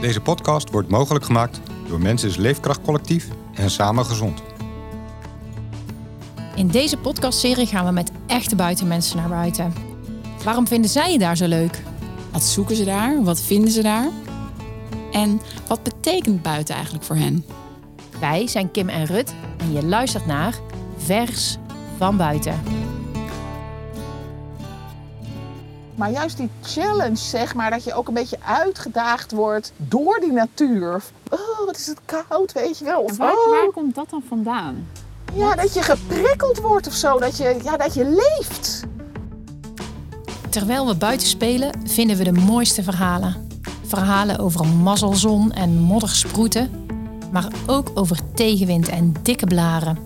Deze podcast wordt mogelijk gemaakt door Mensen is Leefkracht Collectief en Samen Gezond. In deze podcastserie gaan we met echte buitenmensen naar buiten. Waarom vinden zij je daar zo leuk? Wat zoeken ze daar? Wat vinden ze daar? En wat betekent buiten eigenlijk voor hen? Wij zijn Kim en Rut en je luistert naar Vers van Buiten. Maar juist die challenge, zeg maar, dat je ook een beetje uitgedaagd wordt door die natuur. Oh, wat is het koud, weet je wel. Of, waar, oh, waar komt dat dan vandaan? ja, dat je geprikkeld wordt of zo. Dat je, ja, dat je leeft. Terwijl we buiten spelen, vinden we de mooiste verhalen. Verhalen over mazzelzon en moddersproeten, maar ook over tegenwind en dikke blaren.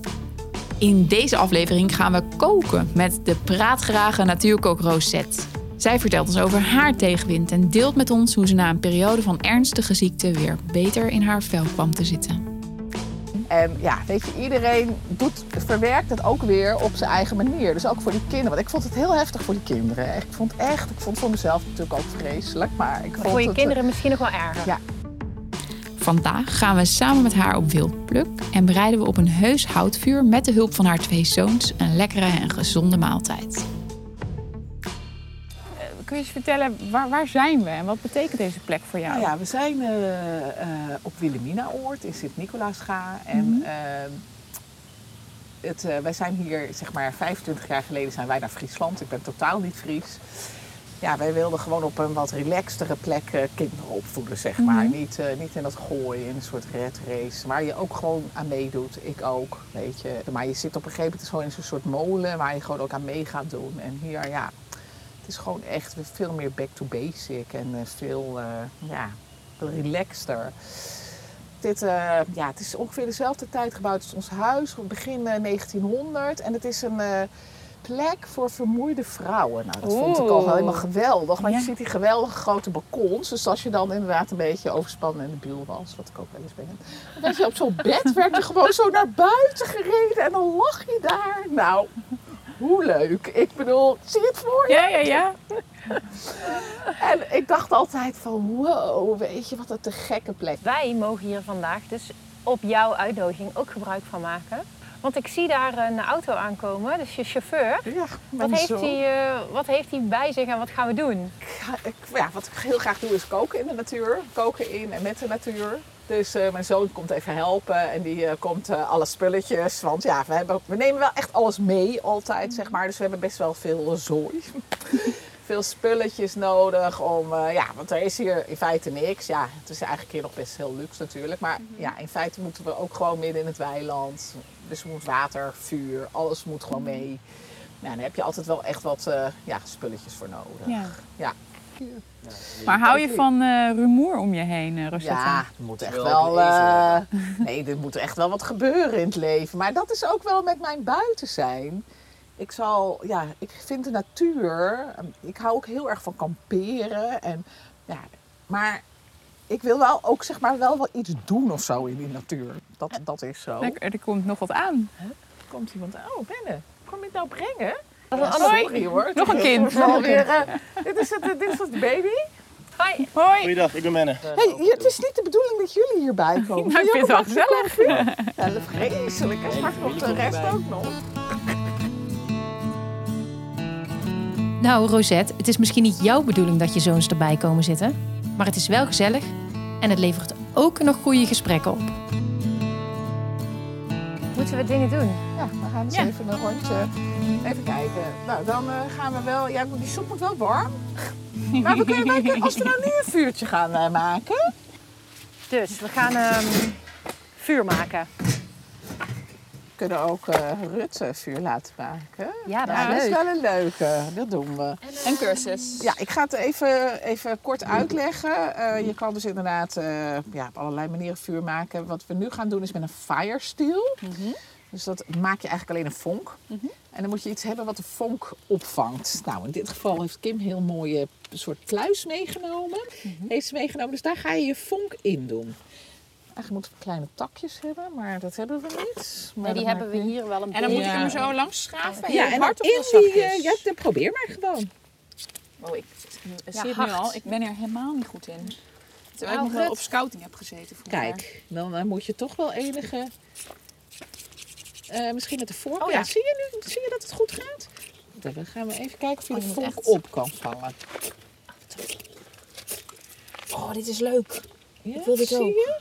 In deze aflevering gaan we koken met de praatgrage natuurkook Rosette. Zij vertelt ons over haar tegenwind en deelt met ons hoe ze na een periode van ernstige ziekte weer beter in haar vel kwam te zitten. En ja, weet je, iedereen doet, verwerkt het ook weer op zijn eigen manier. Dus ook voor die kinderen. Want ik vond het heel heftig voor die kinderen. Ik vond echt, ik vond het voor mezelf natuurlijk ook vreselijk. Maar ik vond Voor je het, kinderen misschien nog wel erger. Ja. Vandaag gaan we samen met haar op wildpluk en bereiden we op een heus houtvuur met de hulp van haar twee zoons een lekkere en gezonde maaltijd. Kun je eens vertellen, waar, waar zijn we en wat betekent deze plek voor jou? Nou ja, we zijn eh, eh, op Wilhelminaoord in Sint-Nicolaasga. En eh, het, wij zijn hier, zeg maar, 25 jaar geleden zijn wij naar Friesland. Ik ben totaal niet Fries. Ja, wij wilden gewoon op een wat relaxtere plek kinderen opvoeden, zeg maar. Niet, niet in dat gooien, in een soort red race. Waar je ook gewoon aan meedoet. Ik ook, weet je. Maar je zit op een gegeven moment gewoon in zo'n soort molen waar je gewoon ook aan mee gaat doen. En hier, ja, het is gewoon echt veel meer back to basic en eh, veel, eh, ja, relaxter. Dit, eh, ja, het is ongeveer dezelfde tijd gebouwd als ons huis, begin eh, 1900. En het is een plek voor vermoeide vrouwen. Nou, dat vond ik al helemaal geweldig. Want Ja. je ziet die geweldige grote balkons. Dus als je dan inderdaad een beetje overspannen in de buul was, wat ik ook wel eens ben. Dan je op zo'n bed, werd je gewoon zo naar buiten gereden en dan lag je daar. Nou, hoe leuk. Ik bedoel, zie je het voor je? Ja, ja, ja. En ik dacht altijd van, wow, weet je wat een te gekke plek. Wij mogen hier vandaag dus op jouw uitnodiging ook gebruik van maken. Want ik zie daar een auto aankomen, dus je chauffeur. Ja, Wat heeft, hij, eh, wat heeft hij bij zich en wat gaan we doen? Ik, ja, wat ik heel graag doe is koken in de natuur. Koken in en met de natuur. Dus eh, mijn zoon komt even helpen en die eh, komt eh, alle spulletjes. Want ja, we, hebben, we nemen wel echt alles mee altijd, zeg maar. Dus we hebben best wel veel zooi. veel spulletjes nodig om... ja, want er is hier in feite niks. Ja, het is eigenlijk hier nog best heel luxe natuurlijk. Maar ja, in feite moeten we ook gewoon midden in het weiland. Dus er moet water, vuur, alles moet gewoon mee. Nou, dan heb je altijd wel echt wat ja, spulletjes voor nodig. Ja. Ja. Maar hou je van eh, rumoer om je heen, eh, Rosetta? Ja, er moet echt wel. eh, nee, er moet echt wel wat gebeuren in het leven. Maar dat is ook wel met mijn buiten zijn. Ik zal, ja, ik vind de natuur. Ik hou ook heel erg van kamperen. En, ja, maar ik wil wel ook zeg maar wel wel iets doen of zo in die natuur. Dat, dat is zo. Lekker, er komt nog wat aan. Komt iemand? Oh, Benne, kom je het nou brengen? Dat is een ander- sorry hoor. Nog een kind, is nog wel een weer, eh, dit, is het, dit is het baby. Hoi. Hoi! Goeiedag, ik ben Menne. Hey, het is niet de bedoeling dat jullie hierbij komen. Nou, ik vind het wel gezellig. Ja, vreselijk. En straks komt de rest ook nog. Nou, Rosette, het is misschien niet jouw bedoeling dat je zoons erbij komen zitten, maar het is wel gezellig en het levert ook nog goede gesprekken op. Moeten we dingen doen? Ja, we gaan eens Ja. even een rondje. Even kijken. Nou, dan eh, gaan we wel. Ja, die soep moet wel warm. Maar we kunnen, wij kunnen- als we nou nu een vuurtje gaan eh, maken. Dus we gaan ehm, vuur maken. We kunnen ook eh Rut eh, vuur laten maken. Ja, dat Ja, dat is is wel een leuke. Dat doen we. Een cursus. Ja, ik ga het even, even kort uitleggen. Eh, je kan dus inderdaad eh, ja, op allerlei manieren vuur maken. Wat we nu gaan doen is met een fire steel. Dus dat maak je eigenlijk alleen een vonk. En dan moet je iets hebben wat de vonk opvangt. Nou, in dit geval heeft Kim heel mooie soort kluis meegenomen. Heeft ze meegenomen, dus daar ga je je vonk in doen. Eigenlijk moeten we kleine takjes hebben, maar dat hebben we niet. Maar Nee, die hebben we niet- hier wel een En dan moet beetje. ik hem zo langs schaven? Ja, en hard dan of in die... eh, ja, dan probeer maar gewoon. Oh, ik Ja, zie het nu al. Ik ben er helemaal niet goed in. Terwijl ik nog wel op scouting heb gezeten vroeger. Kijk, dan eh, moet je toch wel enige... eh, misschien met de vork. Oh, ja. zie je nu zie je dat het goed gaat? Dan gaan we even kijken of je Oh, de echt- op kan vangen. Oh, dit is leuk. Ja, wil dit zie ook. je?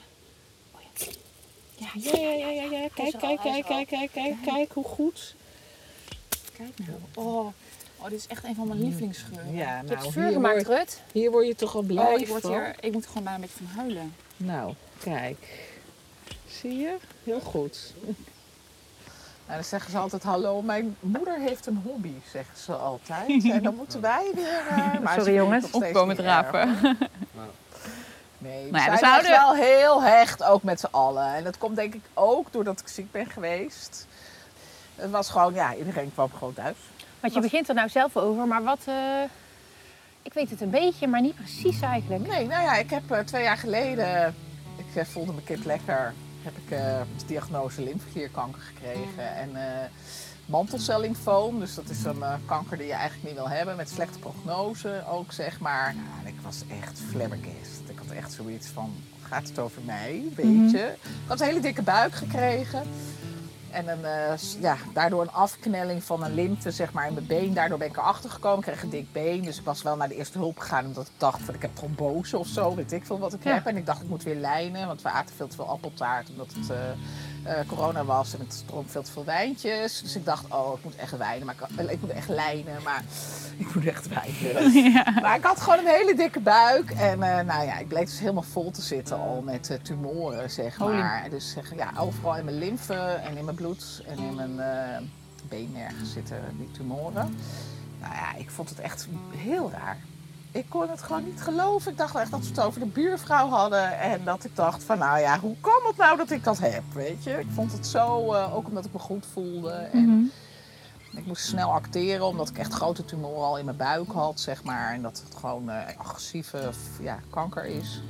Ja, ja, ja, ja, ja, ja. Kijk, kijk, al, is kijk, kijk, kijk, kijk, kijk, hoe goed. Kijk nou. Oh. oh, dit is echt een van mijn lievelingsgeuren. Ja, Je hebt nou, vuur gemaakt, word, Rut. hier word je toch wel blij Oh, ik, word van. hier, ik moet er gewoon bijna een beetje van huilen. Nou, kijk. Zie je? Heel goed. Nou, dan zeggen ze altijd, hallo, mijn moeder heeft een hobby, zeggen ze altijd. En dan moeten wij weer... eh, maar ze Sorry, jongens. Opkomen drapen. erg. Nee, we Nou ja, zijn we zouden- echt wel heel hecht, ook met z'n allen. En dat komt denk ik ook doordat ik ziek ben geweest. Het was gewoon, ja, iedereen kwam gewoon thuis. Want je begint er nou zelf over, maar wat... eh, ik weet het een beetje, maar niet precies eigenlijk. Nee, nou ja, ik heb eh, twee jaar geleden, ik eh, voelde me kind lekker, heb ik eh, de diagnose lymfeklierkanker gekregen. En eh mantelcellymfoom, dus dat is een eh, kanker die je eigenlijk niet wil hebben, met slechte prognose ook, zeg maar. Nou, ik was echt flabbergast. Ik had echt zoiets van, gaat het over mij, weet je? Ik had een hele dikke buik gekregen. En een, s- ja, daardoor een afknelling van een lymfe zeg maar, in mijn been. Daardoor ben ik erachter gekomen. Ik kreeg een dik been. Dus ik was wel naar de eerste hulp gegaan. Omdat ik dacht van ik heb trombose of zo. Weet ik veel wat ik Ja. heb. En ik dacht ik moet weer lijnen. Want we aten veel te veel appeltaart. Omdat het eh, eh, corona was. En het dronk veel te veel wijntjes. Dus ik dacht oh ik moet echt wijnen. Maar ik, eh, ik moet echt lijnen. Maar ik moet echt wijnen. Maar ik had gewoon een hele dikke buik. En eh, nou ja, ik bleek dus helemaal vol te zitten al met tumoren, zeg Holy. maar. Dus zeg, ja, overal in mijn lymfe en in mijn bloed en in mijn beenmergen zitten die tumoren. Nou ja, ik vond het echt heel raar. Ik kon het gewoon niet geloven. Ik dacht echt dat ze het over de buurvrouw hadden. En dat ik dacht van, nou ja, hoe kan het nou dat ik dat heb, weet je? Ik vond het zo, eh, ook omdat ik me goed voelde. En ik moest snel acteren, omdat ik echt grote tumoren al in mijn buik had, zeg maar. En dat het gewoon eh, agressieve ja, kanker is.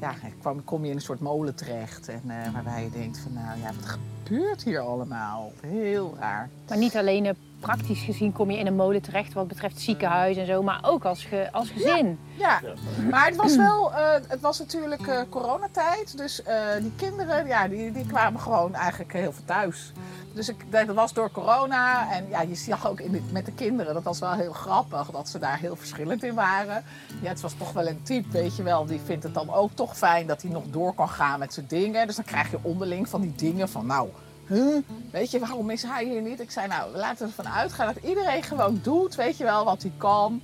Ja, ik kwam, kom je in een soort molen terecht. En eh, waarbij je denkt van, nou ja, wat gebeurt hier allemaal? Heel raar. Maar niet alleen eh, praktisch gezien kom je in een molen terecht wat betreft ziekenhuis en zo, maar ook als, ge, als gezin. Ja, maar het was wel, eh, het was natuurlijk eh, coronatijd. Dus eh, die kinderen, ja, die, die kwamen gewoon eigenlijk heel veel thuis. Dus ik, dat was door corona. En ja, je zag ook in de- met de kinderen, dat was wel heel grappig, dat ze daar heel verschillend in waren. Ja, het was toch wel een type, weet je wel, die vindt het dan ook toch fijn dat hij nog door kan gaan met zijn dingen. Dus dan krijg je onderling van die dingen van, nou, huh? weet je, waarom is hij hier niet? Ik zei, nou, laten we ervan uitgaan dat iedereen gewoon doet, weet je wel, wat hij kan.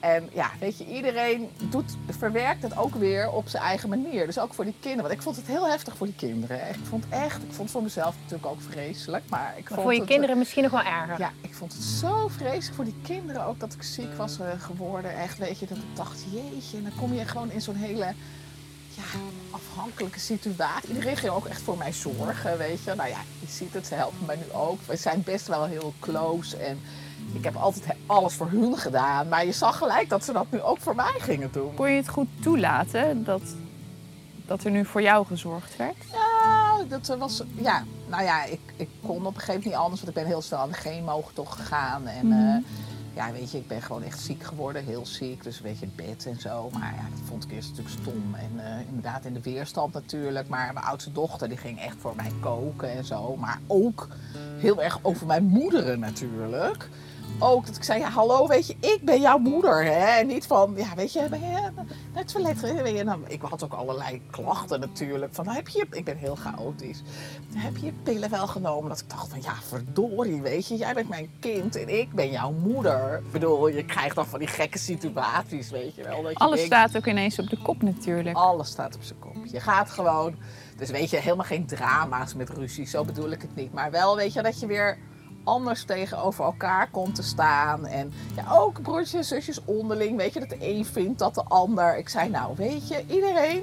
En ja, weet je, iedereen doet, verwerkt het ook weer op zijn eigen manier. Dus ook voor die kinderen. Want ik vond het heel heftig voor die kinderen. Ik vond echt, ik vond het voor mezelf natuurlijk ook vreselijk. Maar ik Maar vond voor je het, kinderen misschien nog wel erger. Ja, ik vond het zo vreselijk voor die kinderen ook dat ik ziek was eh, geworden. Echt, weet je, dat ik dacht, jeetje. En dan kom je gewoon in zo'n hele ja, afhankelijke situatie. Iedereen ging ook echt voor mij zorgen, weet je. Nou ja, je ziet het, ze helpen mij nu ook. We zijn best wel heel close en ik heb altijd alles voor hun gedaan. Maar je zag gelijk dat ze dat nu ook voor mij gingen doen. Kon je het goed toelaten dat, dat er nu voor jou gezorgd werd? Nou, dat was, ja, nou ja, ik, ik kon op een gegeven moment niet anders, want ik ben heel snel aan de chemo toch gegaan. En eh, ja, weet je, ik ben gewoon echt ziek geworden, heel ziek. Dus weet je, het bed en zo. Maar ja, dat vond ik eerst natuurlijk stom. En eh, inderdaad in de weerstand natuurlijk. Maar mijn oudste dochter, die ging echt voor mij koken en zo. Maar ook heel erg over mijn moederen natuurlijk. Ook dat ik zei, ja hallo, weet je, ik ben jouw moeder. Hè? En niet van, ja weet je, ben je zo lekker. Weet je, nou, ik had ook allerlei klachten natuurlijk. Van, heb je, ik ben heel chaotisch. Heb je je pillen wel genomen? Dat ik dacht van, ja verdorie, weet je, jij bent mijn kind en ik ben jouw moeder. Ik bedoel, je krijgt dan van die gekke situaties, weet je wel. Dat je Alles denkt, staat ook ineens op de kop natuurlijk. alles staat op zijn kop. Je gaat gewoon. Dus weet je, helemaal geen drama's met ruzie. Zo bedoel ik het niet. Maar wel, weet je, dat je weer anders tegenover elkaar komt te staan. En ja, ook broertjes en zusjes onderling. Weet je, dat de een vindt dat de ander. Ik zei, nou, weet je, iedereen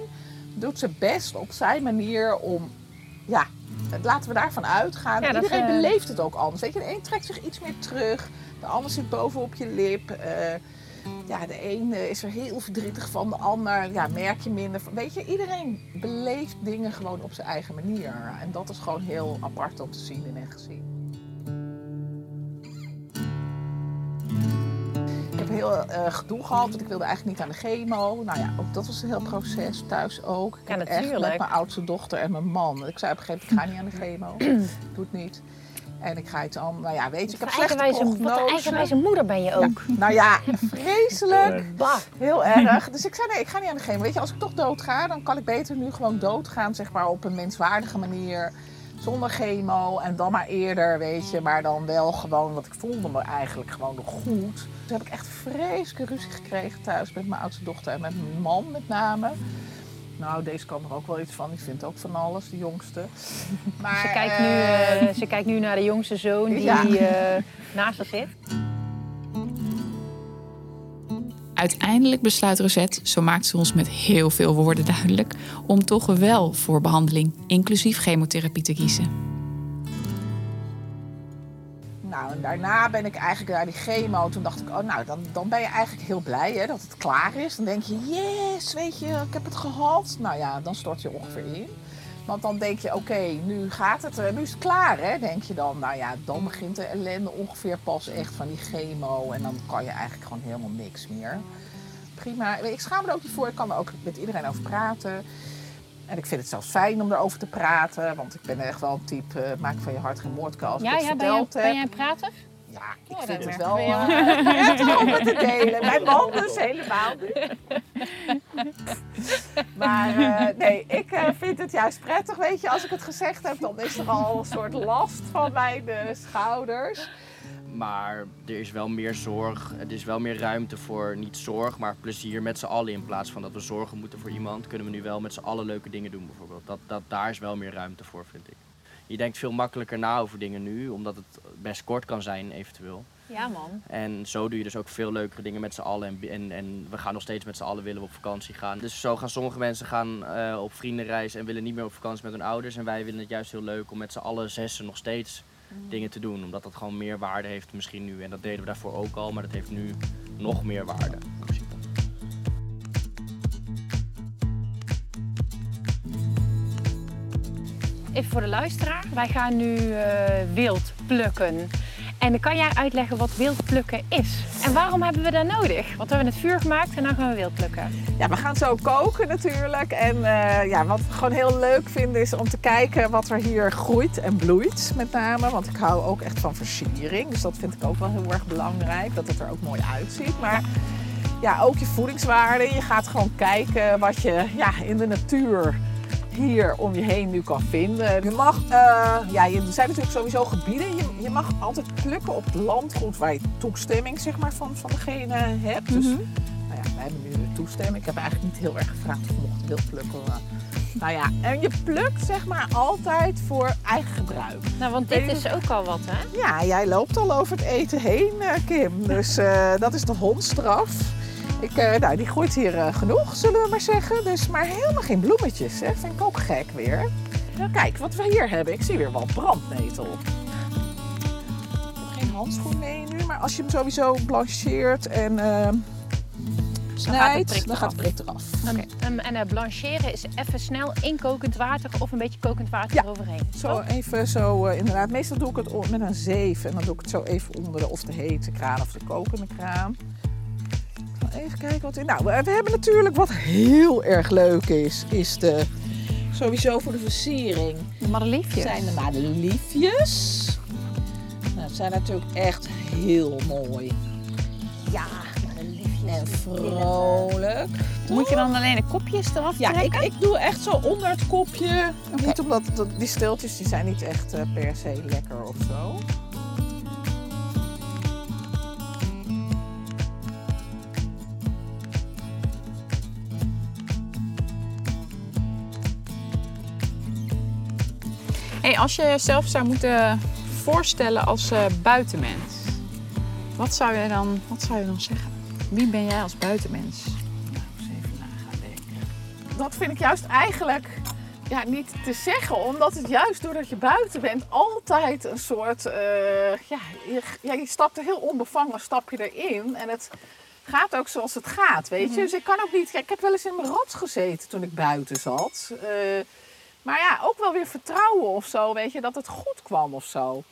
doet zijn best op zijn manier om. Ja, laten we daarvan uitgaan. Ja, dat, iedereen eh, beleeft het ook anders. Weet je, de een trekt zich iets meer terug. De ander zit bovenop je lip. eh, ja, de een eh, is er heel verdrietig van, de ander ja, merk je minder van. Weet je, iedereen beleeft dingen gewoon op zijn eigen manier. En dat is gewoon heel apart om te zien in een gezin. Heel eh, gedoe gehad, want ik wilde eigenlijk niet aan de chemo. Nou ja, ook dat was een heel proces, thuis ook. Ik Ja, heb echt natuurlijk. met mijn oudste dochter en mijn man. Ik zei op een gegeven moment, ik ga niet aan de chemo. Doe het niet. En ik ga iets anders. Nou ja, weet je, ik heb slechte eigenwijze, wat een prognose. eigenwijze moeder ben je ook. Nou ja, vreselijk. Bah. Heel erg. Dus ik zei, nee, ik ga niet aan de chemo. Weet je, als ik toch doodga, dan kan ik beter nu gewoon doodgaan, zeg maar, op een menswaardige manier. Zonder chemo en dan maar eerder, weet je. Maar dan wel gewoon, want ik voelde me eigenlijk gewoon nog goed. Dus heb ik echt vreselijke ruzie gekregen thuis met mijn oudste dochter en met mijn man met name. Nou, deze kan er ook wel iets van. Die vindt ook van alles, de jongste. Maar, Ze kijkt, nu, eh, eh, ze kijkt nu naar de jongste zoon die Ja. eh, naast haar zit. Uiteindelijk besluit Rosette, zo maakt ze ons met heel veel woorden duidelijk, om toch wel voor behandeling, inclusief chemotherapie, te kiezen. Nou, en daarna ben ik eigenlijk naar die chemo. Toen dacht ik, oh nou, dan, dan ben je eigenlijk heel blij hè, dat het klaar is. Dan denk je, yes, weet je, ik heb het gehad. Nou ja, dan stort je ongeveer in. Want dan denk je, oké, nu gaat het, nu is het klaar hè, denk je dan. Nou ja, dan begint de ellende ongeveer pas echt van die chemo. En dan kan je eigenlijk gewoon helemaal niks meer. Prima. Ik schaam me er ook niet voor. Ik kan er ook met iedereen over praten. En ik vind het zelfs fijn om erover te praten. Want ik ben echt wel een type, eh, maak van je hart geen moordkuil als Ja, ik het ja ben, jij, heb. ben jij prater? Ja, ik Oh, vind het wel eh, echt om te delen. Mijn man dus helemaal. Maar eh, nee, ik eh, vind het juist prettig. Weet je, als ik het gezegd heb, dan is er al een soort last van mijn eh, schouders. Maar er is wel meer zorg, er is wel meer ruimte voor niet zorg, maar plezier met z'n allen. In plaats van dat we zorgen moeten voor iemand, kunnen we nu wel met z'n allen leuke dingen doen bijvoorbeeld. Dat, dat, daar is wel meer ruimte voor, vind ik. Je denkt veel makkelijker na over dingen nu, omdat het best kort kan zijn eventueel. Ja, man. En zo doe je dus ook veel leukere dingen met z'n allen. En, en, en we gaan nog steeds met z'n allen willen we op vakantie gaan. Dus zo gaan sommige mensen gaan eh, op vriendenreis en willen niet meer op vakantie met hun ouders. En wij vinden het juist heel leuk om met z'n allen zessen nog steeds dingen te doen. Omdat dat gewoon meer waarde heeft misschien nu. En dat deden we daarvoor ook al, maar dat heeft nu nog meer waarde. Even voor de luisteraar. Wij gaan nu eh, wild plukken. En dan kan jij uitleggen wat wild plukken is. En waarom hebben we dat nodig? Want we hebben het vuur gemaakt en dan gaan we wild plukken. Ja, we gaan zo koken natuurlijk. En eh, ja, wat we gewoon heel leuk vinden is om te kijken wat er hier groeit en bloeit met name. Want ik hou ook echt van versiering. Dus dat vind ik ook wel heel erg belangrijk. Dat het er ook mooi uitziet. Maar ja, ook je voedingswaarde. Je gaat gewoon kijken wat je ja, in de natuur hier om je heen nu kan vinden. Je mag, eh, ja, er zijn natuurlijk sowieso gebieden. Je, je mag altijd plukken op het landgoed waar je toestemming zeg maar, van, van degene hebt. Dus nou ja, wij hebben nu de toestemming. Ik heb eigenlijk niet heel erg gevraagd of ik mocht wild plukken. Maar, nou ja, en je plukt zeg maar altijd voor eigen gebruik. Nou, want dit is ook al wat, hè? Ja, jij loopt al over het eten heen, eh, Kim. Dus eh, dat is de hondstraf. Ik, eh, nou, die groeit hier eh, genoeg, zullen we maar zeggen. Dus, maar helemaal geen bloemetjes, hè. Vind ik ook gek weer. Nou, kijk, wat we hier hebben. Ik zie weer wel brandnetel. Ik heb geen handschoen mee nu, maar als je hem sowieso blancheert en eh snijdt, dan gaat de eraf. prik eraf. En, eh, blancheren is even snel in kokend water of een beetje kokend water Ja. eroverheen. Zo even zo, inderdaad. Meestal doe ik het met een zeef en dan doe ik het zo even onder de, of de hete kraan of de kokende kraan. Even kijken wat we... Nou, we hebben natuurlijk wat heel erg leuk is, is de... Sowieso voor de versiering De madeliefjes. zijn de madeliefjes. Nou, dat zijn natuurlijk echt heel mooi. Ja, en vrolijk. Moet je dan alleen de kopjes eraf Ja, trekken? ik, ik doe echt zo onder het kopje. Niet omdat dat- die stiltjes die zijn niet echt eh, per se lekker of zo. Hey, als je jezelf zou moeten voorstellen als eh, buitenmens, wat zou, je dan, wat zou je dan zeggen? Wie ben jij als buitenmens? Nou, eens even na gaan denken. Dat vind ik juist eigenlijk ja, niet te zeggen, omdat het juist doordat je buiten bent altijd een soort. eh, ja, je, ja, je stapt er heel onbevangen stap je erin en het gaat ook zoals het gaat, weet je. Dus ik kan ook niet. Kijk, ik heb wel eens in mijn rot gezeten toen ik buiten zat. Eh, maar ja, ook wel weer vertrouwen of zo, weet je, dat het goed kwam of zo.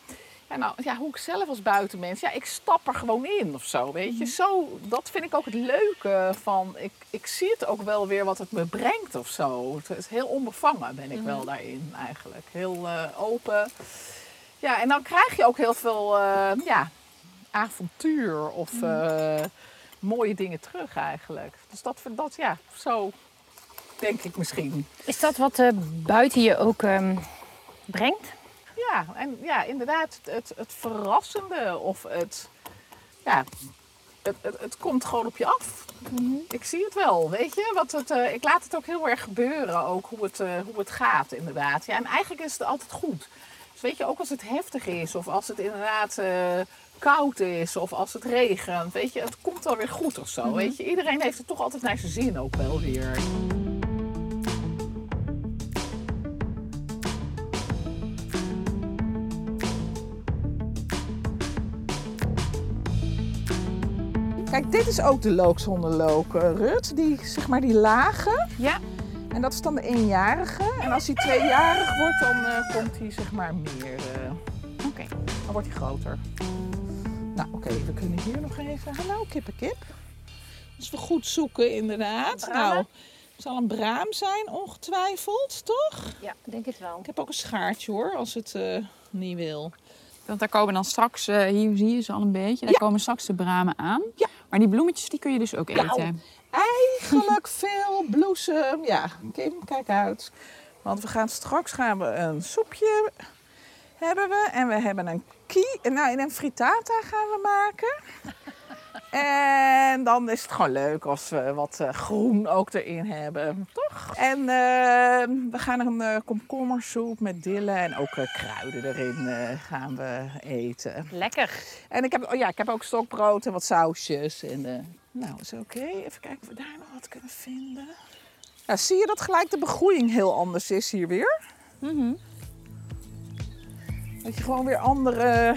En nou, ja, hoe ik zelf als buitenmens, ja, ik stap er gewoon in of zo, weet je. Zo, dat vind ik ook het leuke van, ik, ik zie het ook wel weer wat het me brengt of zo. Het is heel onbevangen ben ik wel daarin eigenlijk. Heel eh, open. Ja, en dan krijg je ook heel veel, eh, ja, avontuur of eh, mooie dingen terug eigenlijk. Dus dat, dat ja, zo denk ik misschien. Is dat wat eh, buiten je ook ehm, brengt? Ja, en ja, inderdaad, het, het, verrassende of het, ja, het, het, het komt gewoon op je af. Ik zie het wel, weet je. Wat het, eh, ik laat het ook heel erg gebeuren, ook hoe het, eh, hoe het gaat inderdaad. Ja, en eigenlijk is het altijd goed. Dus weet je, ook als het heftig is of als het inderdaad koud is of als het regent, weet je, het komt wel weer goed of zo. Weet je, iedereen heeft het toch altijd naar zijn zin ook wel weer. Kijk, dit is ook de lookshondenlook, eh, Rut. Die, zeg maar, die lage. Ja. En dat is dan de eenjarige. En als hij tweejarig wordt, dan eh, komt hij zeg maar meer. eh, Oké. dan wordt hij groter. Nou, oké, we kunnen hier nog even. Hallo, kippenkip. Als we goed zoeken, inderdaad. Nou, het zal een braam zijn, ongetwijfeld, toch? Ja, denk het wel. Ik heb ook een schaartje hoor, als het eh, niet wil. Want daar komen dan straks, eh, hier zie je ze al een beetje, daar Ja. komen straks de bramen aan. Ja. Maar die bloemetjes die kun je dus ook Nou, eten. Eigenlijk veel bloesem. Ja, Kim, kijk uit. Want we gaan straks gaan we een soepje hebben we. En we hebben een kie. Nou, in een frittata gaan we maken. En dan is het gewoon leuk als we wat eh, groen ook erin hebben, toch? En eh, we gaan een eh, komkommersoep met dillen en ook kruiden erin gaan we eten. Lekker. En ik heb, oh ja, ik heb ook stokbrood en wat sausjes. En, eh, nou, is oké. Even kijken of we daar nog wat kunnen vinden. Nou, zie je dat gelijk de begroeiing heel anders is hier weer? Dat je gewoon weer andere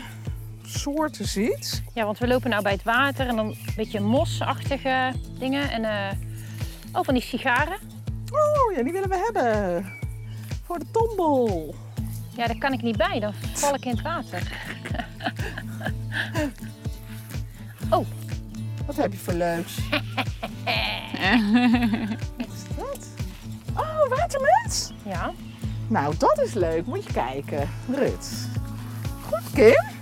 soorten ziet. Ja, want we lopen nou bij het water en dan een beetje mosachtige dingen. En eh oh, van die sigaren. Oh ja, die willen we hebben. Voor de tombol. Ja, daar kan ik niet bij. Dan val ik in het water. oh, Wat heb je voor leuks? Wat is dat? Oh, watermuts. ja. Nou, dat is leuk. Moet je kijken. Rut. Goed, Kim.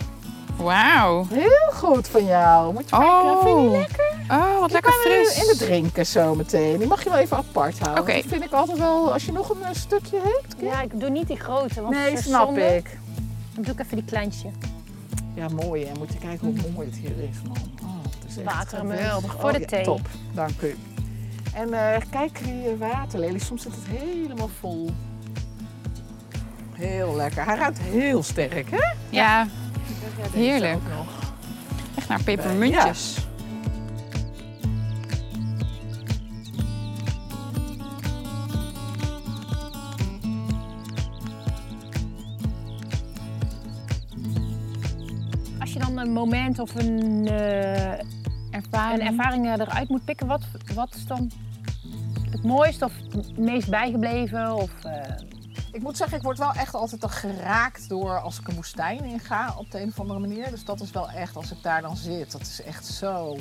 Wauw. Heel goed van jou. Moet je kijken. Vind je die Oh. lekker? Oh, wat Die lekker fris. in de drinken zo meteen. Die mag je wel even apart houden. Oké. Dat vind ik altijd wel, als je nog een eh, stukje hebt. Ja, ik doe niet die grote. Want nee, het is snap zonde. ik. Dan doe ik even die kleinste. Ja, mooi hè. Moet je kijken hoe mooi het hier is, man. Oh, het is echt Watermunt. geweldig. Voor de ja, thee. Top, dank u. En eh, kijk die eh, waterlelie. Soms zit het helemaal vol. Heel lekker. Hij ruikt heel sterk, hè? Ja, Heerlijk. echt naar pepermuntjes. Als je dan een moment of een, eh, Ervaring. een ervaring eruit moet pikken, wat, wat is dan het mooiste of het meest bijgebleven? Of, eh, Ik moet zeggen, ik word wel echt altijd geraakt door als ik een woestijn inga op de een of andere manier. Dus dat is wel echt, als ik daar dan zit, dat is echt zo.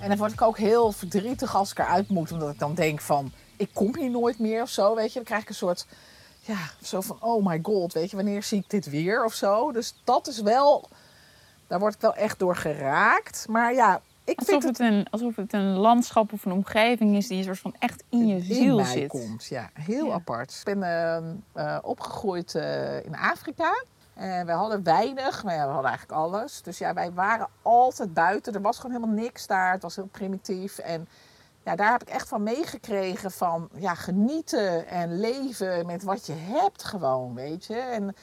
En dan word ik ook heel verdrietig als ik eruit moet, omdat ik dan denk van, ik kom hier nooit meer of zo, weet je. Dan krijg ik een soort, ja, zo van, oh my god, weet je, wanneer zie ik dit weer of zo. Dus dat is wel, daar word ik wel echt door geraakt. Maar ja, ik Alsof vind het, een, alsof het een landschap of een omgeving is die een soort van echt in je ziel zit. komt. Ja, heel Ja. apart. Ik ben ehm, eh, opgegroeid eh, in Afrika. En we hadden weinig, maar ja, we hadden eigenlijk alles. Dus ja, wij waren altijd buiten. Er was gewoon helemaal niks daar. Het was heel primitief. En ja, daar heb ik echt van meegekregen van ja, genieten en leven met wat je hebt gewoon, weet je. En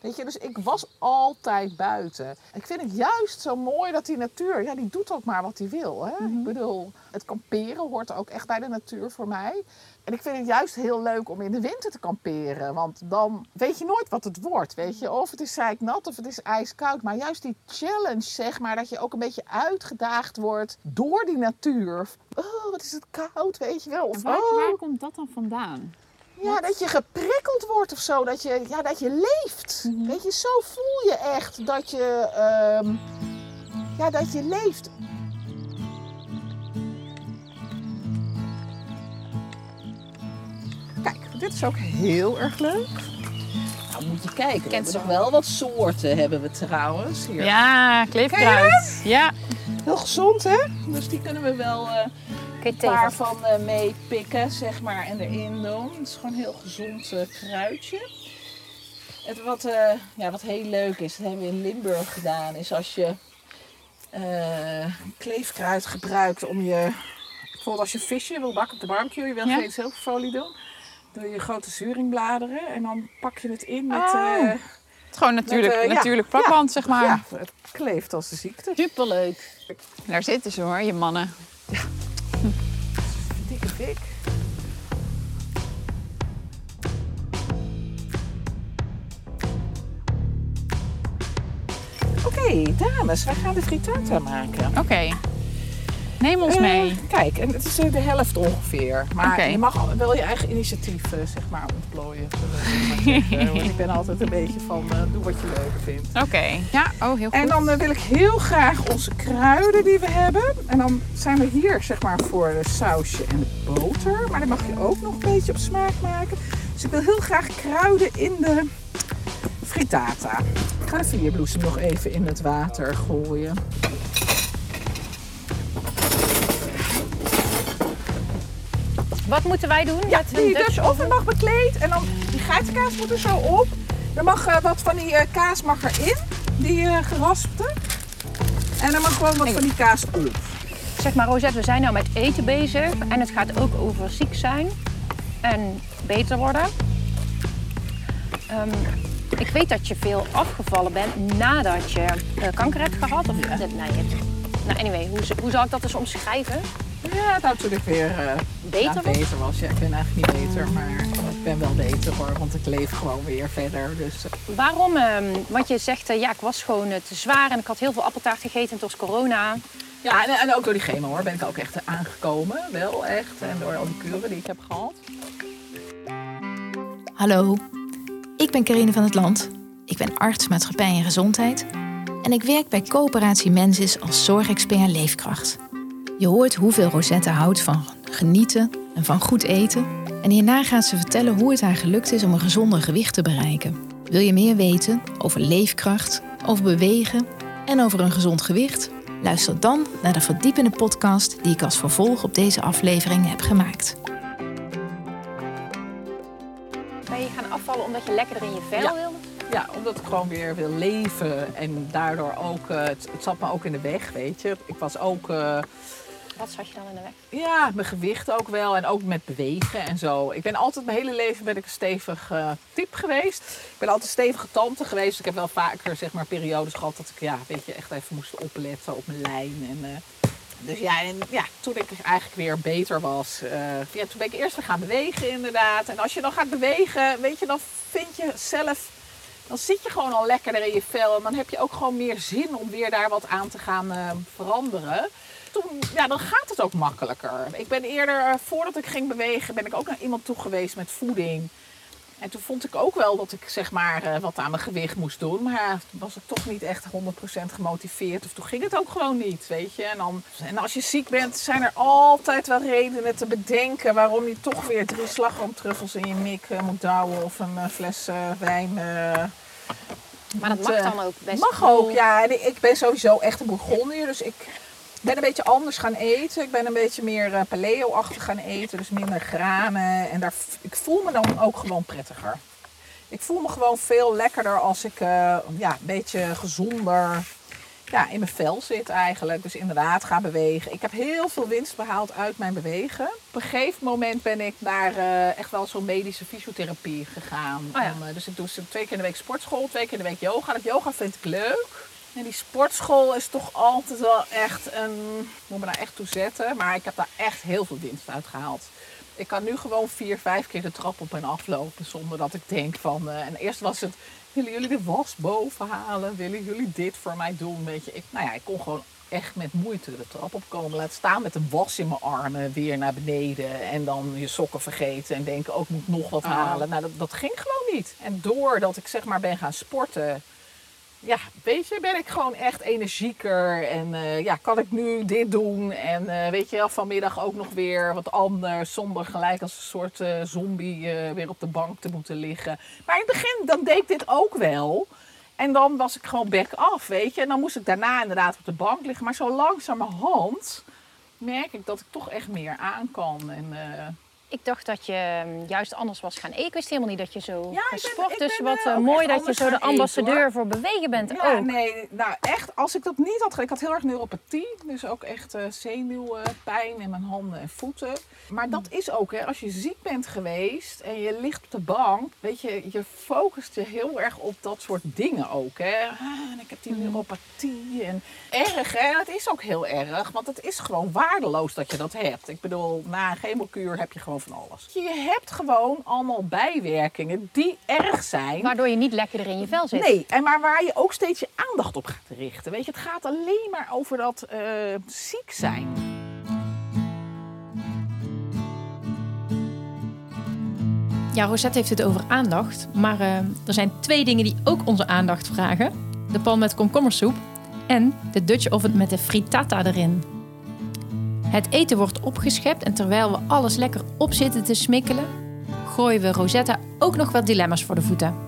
weet je, dus ik was altijd buiten. Ik vind het juist zo mooi dat die natuur, ja, die doet ook maar wat hij wil. Hè? Ik bedoel, het kamperen hoort ook echt bij de natuur voor mij. En ik vind het juist heel leuk om in de winter te kamperen. Want dan weet je nooit wat het wordt. Weet je, of het is nat of het is ijskoud. Maar juist die challenge, zeg maar, dat je ook een beetje uitgedaagd wordt door die natuur. Oh, wat is het koud, weet je wel. Of, Waar, oh, waar komt dat dan vandaan? Ja, dat je geprikkeld wordt of zo. Dat je, ja, dat je leeft. Weet je, zo voel je echt dat je, ehm, ja, dat je leeft. Kijk, dit is ook heel erg leuk. Nou, moet je kijken. Kent nog wel wat soorten hebben we trouwens. Hier. Ja, kleefkruid. Ja. Heel gezond, hè? Dus die kunnen we wel eh, Kun je een paar tegen. van eh, meepikken, zeg maar, en erin doen. Het is gewoon een heel gezond eh, kruidje. Het wat, eh, ja, wat heel leuk is, dat hebben we in Limburg gedaan, is als je eh, kleefkruid gebruikt om je... Bijvoorbeeld als je visje wil bakken op de barbecue, je wil Ja. geen zilverfolie doen. Doe je grote zuringbladeren en dan pak je het in met... Oh. eh, Het is gewoon natuurlijk, Met, ja. natuurlijk plakband, zeg maar. ja, het kleeft als de ziekte. Superleuk. Daar zitten ze hoor, je mannen. Dikke dik. Oké, dames, wij gaan de frittata maken. Oké. Neem ons Eh, mee. kijk, en het is eh, de helft ongeveer. Maar je mag wel je eigen initiatief eh, zeg maar ontplooien. Want ik ben altijd een beetje van doe wat je leuker vindt. Oké. Ja, oh heel goed. En dan wil ik heel graag onze kruiden die we hebben. En dan zijn we hier zeg maar voor de sausje en de boter. Maar dan mag je ook nog een beetje op smaak maken. Dus ik wil heel graag kruiden in de frittata. Ik ga de vierbloesem nog even in het water gooien. Wat moeten wij doen Ja, met die een Dutch Dutch oven mag bekleed. En dan die geitenkaas moet er zo op. Er mag eh, wat van die eh, kaas mag erin. Die eh, geraspte. En er mag gewoon wat van die kaas op. Zeg maar Rosette, we zijn nou met eten bezig en het gaat ook over ziek zijn en beter worden. Ehm, ik weet dat je veel afgevallen bent nadat je kanker hebt gehad. Of, nee, het- nou, anyway, hoe, hoe zal ik dat eens omschrijven? Ja, nou toen ik weer Beter ja, wordt? beter was. Ja, ik ben eigenlijk niet beter, maar ik ben wel beter hoor. Want ik leef gewoon weer verder. Dus eh, Waarom? ehm, want je zegt, eh, ja, ik was gewoon eh, te zwaar en ik had heel veel appeltaart gegeten en het was corona. ja, en, en ook door die chemo hoor ben ik ook echt aangekomen. Wel echt. En door al die kuren die ik heb gehad. Hallo, ik ben Karine van het Land. Ik ben arts maatschappij en gezondheid. En ik werk bij Coöperatie Mensis als zorgexpert leefkracht. Je hoort hoeveel Rosette houdt van genieten en van goed eten. En hierna gaat ze vertellen hoe het haar gelukt is om een gezonder gewicht te bereiken. Wil je meer weten over leefkracht, over bewegen en over een gezond gewicht? Luister dan naar de verdiepende podcast die ik als vervolg op deze aflevering heb gemaakt. Ben je gaan afvallen omdat je lekkerder in je vel Ja. wilde? Ja, omdat ik gewoon weer wil leven. En daardoor ook, eh, het, het zat me ook in de weg, weet je. Ik was ook... eh, Wat zat je dan in de weg? Ja, mijn gewicht ook wel. En ook met bewegen en zo. Ik ben altijd, mijn hele leven ben ik een stevig eh type geweest. Ik ben altijd stevige tante geweest. Ik heb wel vaker zeg maar, periodes gehad dat ik ja, weet je, echt even moest opletten op mijn lijn. En, eh, dus ja, en, ja, toen ik eigenlijk weer beter was, eh, ja, toen ben ik eerst gaan bewegen inderdaad. En als je dan gaat bewegen, weet je, dan vind je zelf dan zit je gewoon al lekkerder in je vel. En dan heb je ook gewoon meer zin om weer daar wat aan te gaan veranderen. Toen, ja, dan gaat het ook makkelijker. Ik ben eerder, eh, voordat ik ging bewegen, ben ik ook naar iemand toe geweest met voeding. En toen vond ik ook wel dat ik zeg maar eh, wat aan mijn gewicht moest doen. Maar ja, toen was ik toch niet echt 100% gemotiveerd. Of toen ging het ook gewoon niet, weet je. En, dan, en als je ziek bent, zijn er altijd wel redenen te bedenken... waarom je toch weer drie slagroomtruffels in je mik eh, moet douwen... of een fles wijn... Maar dat mag dan ook best. Mag ook, ja. En ik ben sowieso echt een Bourgondier, dus ik ben een beetje anders gaan eten. Ik ben een beetje meer eh, paleo-achtig gaan eten, dus minder granen. En daar, ik voel me dan ook gewoon prettiger. Ik voel me gewoon veel lekkerder als ik eh, ja, een beetje gezonder ja, in mijn vel zit eigenlijk. Dus inderdaad ga bewegen. Ik heb heel veel winst behaald uit mijn bewegen. Op een gegeven moment ben ik naar eh, echt wel zo'n medische fysiotherapie gegaan. Oh ja. Om, dus ik doe twee keer in de week sportschool, twee keer in de week yoga. Dat yoga vind ik leuk. En die sportschool is toch altijd wel echt een... Ik moet me daar echt toe zetten. Maar ik heb daar echt heel veel winst uit gehaald. Ik kan nu gewoon vier, vijf keer de trap op en aflopen zonder dat ik denk van... eh, en eerst was het, willen jullie de was boven halen? Willen jullie dit voor mij doen? Weet je, ik, nou ja, ik kon gewoon echt met moeite de trap opkomen. Laat staan met een was in mijn armen weer naar beneden. En dan je sokken vergeten en denken, ook moet nog wat Ah. halen. Nou, dat, dat ging gewoon niet. En doordat ik zeg maar ben gaan sporten, ja, weet je, ben ik gewoon echt energieker. En eh, ja, kan ik nu dit doen. En eh, weet je wel, vanmiddag ook nog weer wat anders. Zonder gelijk als een soort eh, zombie weer op de bank te moeten liggen. Maar in het begin, dan deed ik dit ook wel. En dan was ik gewoon back af, weet je. En dan moest ik daarna inderdaad op de bank liggen. Maar zo langzamerhand merk ik dat ik toch echt meer aan kan. En, Ik dacht dat je mm, juist anders was gaan eten. Ik wist helemaal niet dat je zo Ja, ben- ik Dus wat eh, mooi dat je zo de eten, ambassadeur voor bewegen bent Ja, ook. nee, nou echt, als ik dat niet had gedaan, ik had heel erg neuropathie, dus ook echt eh zenuwpijn in mijn handen en voeten. Maar dat is ook, hè, als je ziek bent geweest en je ligt op de bank, weet je, je focust je heel erg op dat soort dingen ook. Hè. Ah, en ik heb die neuropathie en erg, hè, het is ook heel erg, want het is gewoon waardeloos dat je dat hebt. Ik bedoel, na een chemokuur heb je gewoon van alles. Je hebt gewoon allemaal bijwerkingen die erg zijn. Waardoor je niet lekker er in je vel zit. Nee, en maar waar je ook steeds je aandacht op gaat richten. Weet je, het gaat alleen maar over dat eh, ziek zijn. Ja, Rosette heeft het over aandacht. Maar eh, er zijn twee dingen die ook onze aandacht vragen. De pan met komkommersoep en de Dutch oven met de frittata erin. Het eten wordt opgeschept en terwijl we alles lekker op zitten te smikkelen... gooien we Rosetta ook nog wat dilemma's voor de voeten.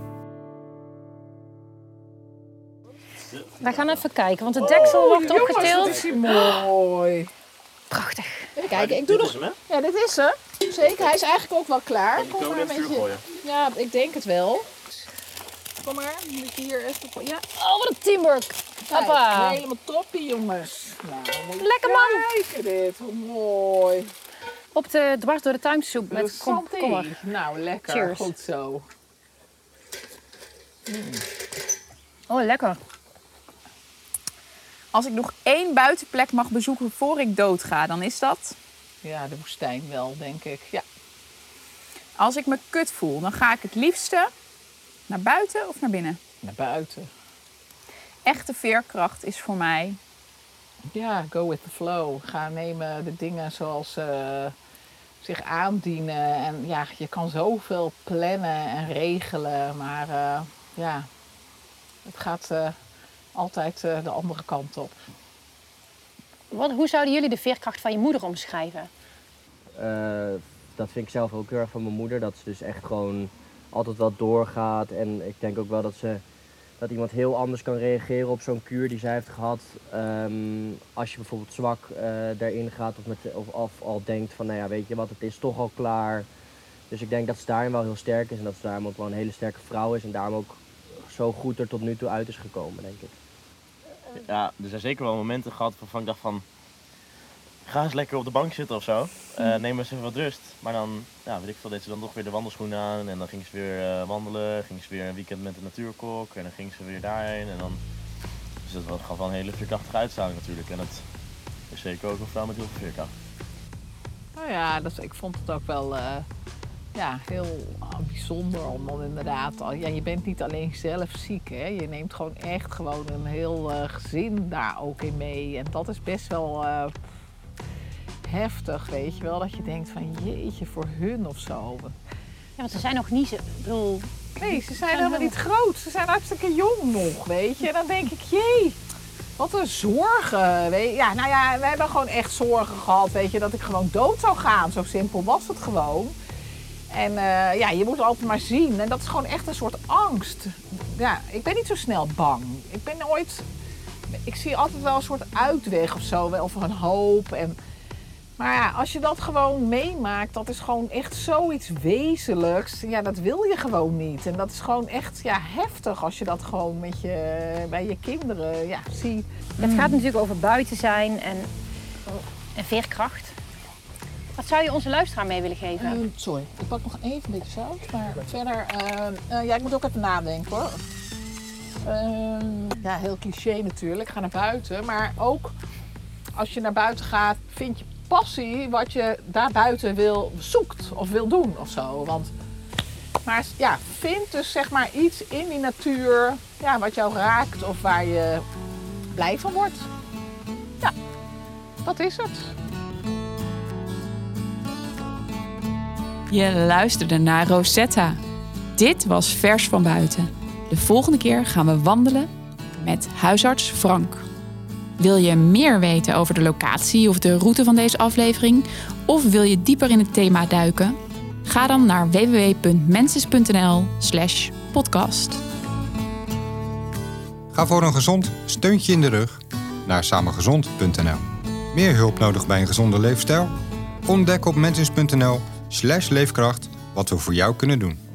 Wij gaan even kijken, want de deksel wordt opgetild. is hier mooi. Prachtig. Even kijken, ik doe nog... Ja, dit is hem. Zeker, hij is eigenlijk ook wel klaar. Kom maar met je... Ja, ik denk het wel. Kom maar, moet je hier even... Ja, Oh, wat een teamwork. Kijk, Hoppa. helemaal toppie, jongens. Nou, Lekker, man. Kijken dit, hoe mooi. Op de dwars door de tuinsoep met komkommer. Nou, lekker. Cheers. Goed zo. Oh, lekker. Als ik nog één buitenplek mag bezoeken voor ik doodga, dan is dat... Ja, de woestijn wel, denk ik. Ja. Als ik me kut voel, dan ga ik het liefste naar buiten of naar binnen. Naar buiten. Echte veerkracht is voor mij Ja, go with the flow. Ga nemen de dingen zoals ze zich aandienen. En ja, je kan zoveel plannen en regelen. Maar eh, ja, het gaat eh, altijd eh, de andere kant op. Wat, hoe zouden jullie de veerkracht van je moeder omschrijven? Eh, dat vind ik zelf ook heel erg van mijn moeder. Dat ze dus echt gewoon altijd wel doorgaat. En ik denk ook wel dat ze dat iemand heel anders kan reageren op zo'n kuur die zij heeft gehad. Ehm, als je bijvoorbeeld zwak eh daarin gaat of, met, of, of al denkt van nou ja, weet je wat, het is toch al klaar. Dus ik denk dat ze daarin wel heel sterk is en dat ze daarom ook wel een hele sterke vrouw is en daarom ook zo goed er tot nu toe uit is gekomen, denk ik. Ja, er zijn zeker wel momenten gehad waarvan ik dacht van... Ga eens lekker op de bank zitten of zo. Eh, neem eens even wat rust. Maar dan, ja, weet ik veel, deed ze dan toch weer de wandelschoenen aan. En dan ging ze weer eh, wandelen. Ging ze weer een weekend met de natuurkok. En dan ging ze weer daarheen. En dan... Dus dat was- gaf wel een hele veerkrachtige uitstraling natuurlijk. En dat is zeker ook een vrouw met heel veel veerkracht. Nou ja, dat, ik vond het ook wel eh, ja, heel ah, bijzonder. Omdat inderdaad, ja, je bent niet alleen zelf ziek. Hè? Je neemt gewoon echt gewoon een heel gezin daar ook in mee. En dat is best wel heftig, weet je wel. Dat je denkt van jeetje, voor hun of zo. Ja, want ze zijn nog niet zo... Bedoel, Nee, ze zijn helemaal niet groot. Ze zijn hartstikke jong nog, weet je. En dan denk ik, jee, wat een zorgen. Weet je. Ja, nou ja, we hebben gewoon echt zorgen gehad, weet je, dat ik gewoon dood zou gaan. Zo simpel was het gewoon. En eh, ja, je moet altijd maar zien. En dat is gewoon echt een soort angst. Ja, ik ben niet zo snel bang. Ik ben nooit... Ik zie altijd wel een soort uitweg of zo, wel, of een hoop. En, maar ja, als je dat gewoon meemaakt, dat is gewoon echt zoiets wezenlijks. Ja, dat wil je gewoon niet. En dat is gewoon echt ja, heftig als je dat gewoon met je, bij je kinderen ja, ziet. het gaat natuurlijk over buiten zijn en, en veerkracht. Wat zou je onze luisteraar mee willen geven? Ehm, sorry, ik pak nog even een beetje zout. Maar verder, ehm, eh, ja, ik moet ook even nadenken hoor. Ehm, ja, heel cliché natuurlijk. Ga naar buiten. Maar ook als je naar buiten gaat, vind je passie wat je daar buiten wil, zoekt of wil doen of zo. Want, maar ja, vind dus zeg maar iets in die natuur ja, wat jou raakt of waar je blij van wordt. dat is het. Je luisterde naar Rosetta. Dit was Vers van Buiten. De volgende keer gaan we wandelen met huisarts Frank. Wil je meer weten over de locatie of de route van deze aflevering? Of wil je dieper in het thema duiken? Ga dan naar www.mensis.nl/slash podcast. Ga voor een gezond steuntje in de rug naar samengezond.nl. Meer hulp nodig bij een gezonde leefstijl? Ontdek op mensens.nl slash leefkracht wat we voor jou kunnen doen.